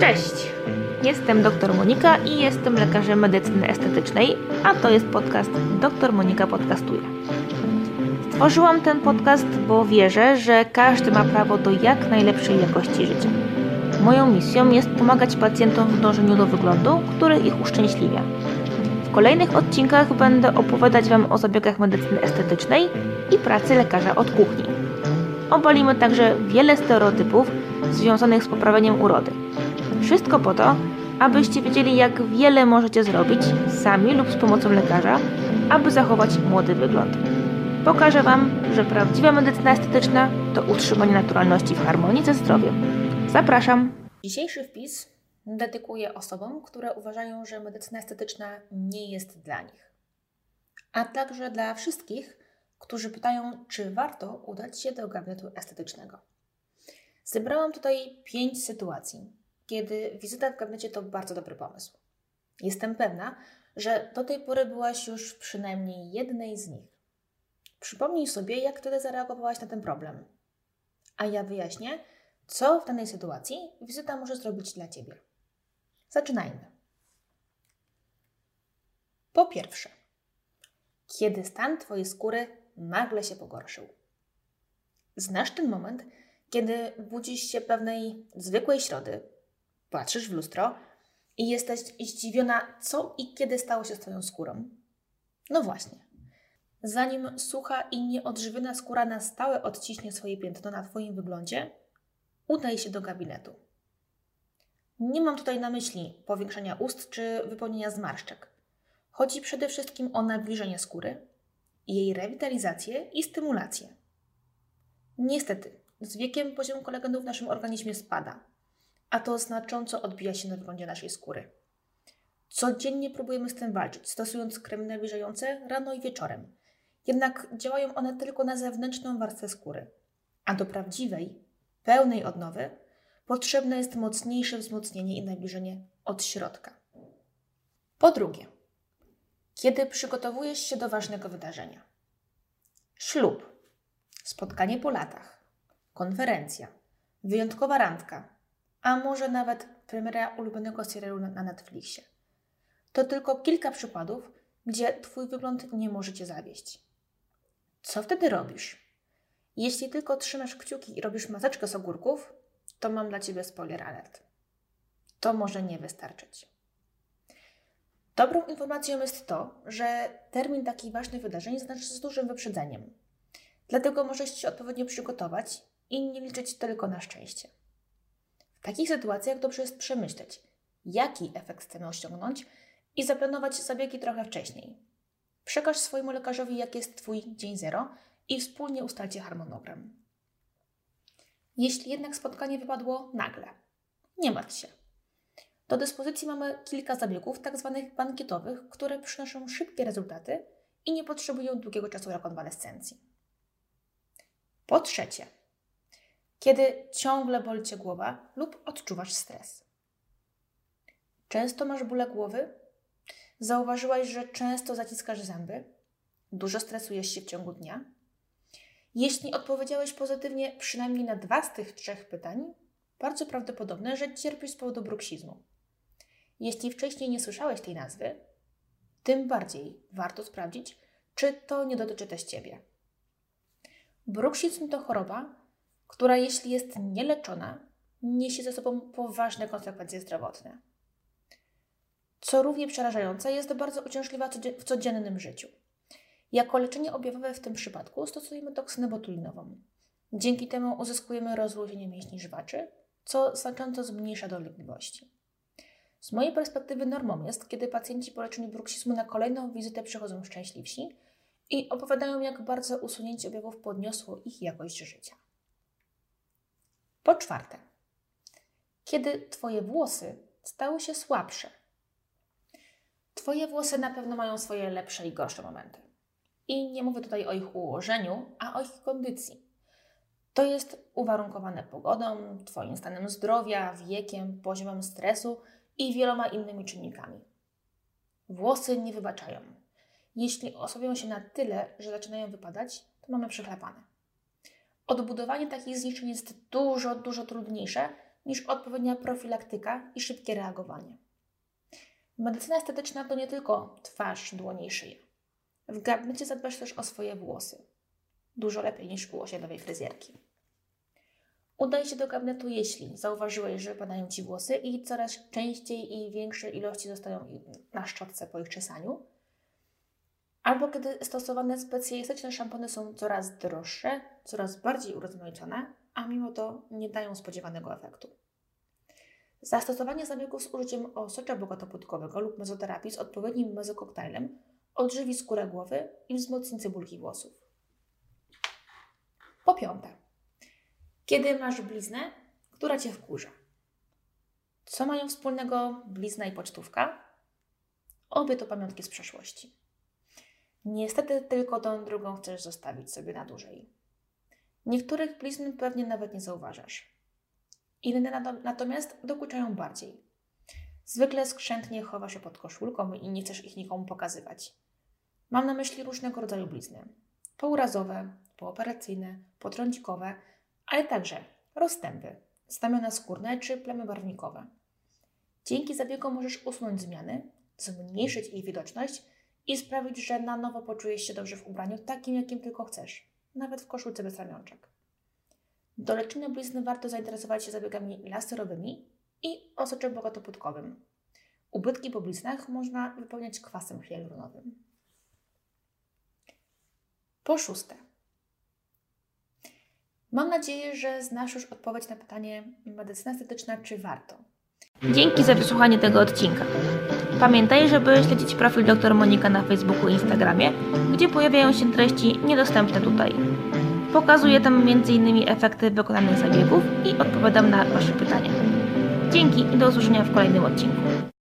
Cześć! Jestem dr Monika i jestem lekarzem medycyny estetycznej, a to jest podcast Dr Monika Podcastuje. Stworzyłam ten podcast, bo wierzę, że każdy ma prawo do jak najlepszej jakości życia. Moją misją jest pomagać pacjentom w dążeniu do wyglądu, który ich uszczęśliwia. W kolejnych odcinkach będę opowiadać Wam o zabiegach medycyny estetycznej i pracy lekarza od kuchni. Obalimy także wiele stereotypów związanych z poprawieniem urody. Wszystko po to, abyście wiedzieli, jak wiele możecie zrobić sami lub z pomocą lekarza, aby zachować młody wygląd. Pokażę Wam, że prawdziwa medycyna estetyczna to utrzymanie naturalności w harmonii ze zdrowiem. Zapraszam! Dzisiejszy wpis dedykuję osobom, które uważają, że medycyna estetyczna nie jest dla nich. A także dla wszystkich, którzy pytają, czy warto udać się do gabinetu estetycznego. Zebrałam tutaj pięć sytuacji, kiedy wizyta w gabinecie to bardzo dobry pomysł. Jestem pewna, że do tej pory byłaś już przynajmniej jednej z nich. Przypomnij sobie, jak wtedy zareagowałaś na ten problem. A ja wyjaśnię, co w danej sytuacji wizyta może zrobić dla Ciebie. Zaczynajmy. Po pierwsze, kiedy stan Twojej skóry nagle się pogorszył. Znasz ten moment, kiedy budzisz się pewnej zwykłej środy, patrzysz w lustro i jesteś zdziwiona, co i kiedy stało się z Twoją skórą? No właśnie. Zanim sucha i nieodżywiona skóra na stałe odciśnie swoje piętno na Twoim wyglądzie, udaj się do gabinetu. Nie mam tutaj na myśli powiększania ust czy wypełnienia zmarszczek. Chodzi przede wszystkim o nawilżenie skóry, jej rewitalizację i stymulację. Niestety, z wiekiem poziom kolagenu w naszym organizmie spada, a to znacząco odbija się na wyglądzie naszej skóry. Codziennie próbujemy z tym walczyć, stosując kremy nawilżające rano i wieczorem. Jednak działają one tylko na zewnętrzną warstwę skóry, a do prawdziwej, pełnej odnowy potrzebne jest mocniejsze wzmocnienie i nawilżenie od środka. Po drugie, kiedy przygotowujesz się do ważnego wydarzenia. Ślub, spotkanie po latach, konferencja, wyjątkowa randka, a może nawet premiera ulubionego serialu na Netflixie. To tylko kilka przykładów, gdzie Twój wygląd nie może Cię zawieść. Co wtedy robisz? Jeśli tylko trzymasz kciuki i robisz maseczkę z ogórków, to mam dla Ciebie spoiler alert. To może nie wystarczyć. Dobrą informacją jest to, że termin takich ważnych wydarzeń znaczy z dużym wyprzedzeniem. Dlatego możesz się odpowiednio przygotować i nie liczyć tylko na szczęście. W takich sytuacjach dobrze jest przemyśleć, jaki efekt chcemy osiągnąć i zaplanować zabiegi trochę wcześniej. Przekaż swojemu lekarzowi, jaki jest Twój dzień zero i wspólnie ustalcie harmonogram. Jeśli jednak spotkanie wypadło nagle, nie martw się. Do dyspozycji mamy kilka zabiegów, tak zwanych bankietowych, które przynoszą szybkie rezultaty i nie potrzebują długiego czasu rekonwalescencji. Po trzecie, kiedy ciągle boli Cię głowa lub odczuwasz stres. Często masz bóle głowy? Zauważyłaś, że często zaciskasz zęby? Dużo stresujesz się w ciągu dnia? Jeśli odpowiedziałeś pozytywnie przynajmniej na dwa z tych trzech pytań, bardzo prawdopodobne, że cierpisz z powodu bruksizmu. Jeśli wcześniej nie słyszałeś tej nazwy, tym bardziej warto sprawdzić, czy to nie dotyczy też Ciebie. Bruksizm to choroba, która jeśli jest nieleczona, niesie ze sobą poważne konsekwencje zdrowotne. Co równie przerażające, jest bardzo uciążliwa w codziennym życiu. Jako leczenie objawowe w tym przypadku stosujemy toksynę botulinową. Dzięki temu uzyskujemy rozluźnienie mięśni żwaczy, co znacząco zmniejsza dolegliwości. Z mojej perspektywy normą jest, kiedy pacjenci po leczeniu bruksizmu na kolejną wizytę przychodzą szczęśliwsi i opowiadają, jak bardzo usunięcie objawów podniosło ich jakość życia. Po czwarte, kiedy Twoje włosy stały się słabsze. Twoje włosy na pewno mają swoje lepsze i gorsze momenty. I nie mówię tutaj o ich ułożeniu, a o ich kondycji. To jest uwarunkowane pogodą, Twoim stanem zdrowia, wiekiem, poziomem stresu i wieloma innymi czynnikami. Włosy nie wybaczają. Jeśli osłabią się na tyle, że zaczynają wypadać, to mamy przechlapane. Odbudowanie takich zniszczeń jest dużo, dużo trudniejsze niż odpowiednia profilaktyka i szybkie reagowanie. Medycyna estetyczna to nie tylko twarz, dłonie i szyja. W gabinecie zadbasz też o swoje włosy. Dużo lepiej niż u osiedlowej fryzjerki. Udaj się do gabinetu, jeśli zauważyłeś, że padają Ci włosy i coraz częściej i większe ilości zostają na szczotce po ich czesaniu. Albo kiedy stosowane specjalistyczne szampony są coraz droższe, coraz bardziej urozmaicone, a mimo to nie dają spodziewanego efektu. Zastosowanie zabiegów z użyciem osocza bogotopłytkowego lub mezoterapii z odpowiednim mezokoktajlem odżywi skórę głowy i wzmocni cebulki włosów. Po piąte, kiedy masz bliznę, która cię wkurza? Co mają wspólnego blizna i pocztówka? Obie to pamiątki z przeszłości. Niestety tylko tą drugą chcesz zostawić sobie na dłużej. Niektórych blizn pewnie nawet nie zauważasz. Inne natomiast dokuczają bardziej. Zwykle skrzętnie chowa się pod koszulką i nie chcesz ich nikomu pokazywać. Mam na myśli różnego rodzaju blizny. Pourazowe, pooperacyjne, potrącikowe, ale także rozstępy, znamiona skórne czy plamy barwnikowe. Dzięki zabiegom możesz usunąć zmiany, zmniejszyć ich widoczność i sprawić, że na nowo poczujesz się dobrze w ubraniu takim, jakim tylko chcesz, nawet w koszulce bez ramionczek. Do leczenia blizny warto zainteresować się zabiegami laserowymi i osoczem bogatopłytkowym. Ubytki po bliznach można wypełniać kwasem hialuronowym. Po szóste. Mam nadzieję, że znasz już odpowiedź na pytanie medycyna estetyczna, czy warto. Dzięki za wysłuchanie tego odcinka. Pamiętaj, żeby śledzić profil dr Monika na Facebooku i Instagramie, gdzie pojawiają się treści niedostępne tutaj. Pokazuję tam m.in. efekty wykonanych zabiegów i odpowiadam na Wasze pytania. Dzięki i do usłyszenia w kolejnym odcinku.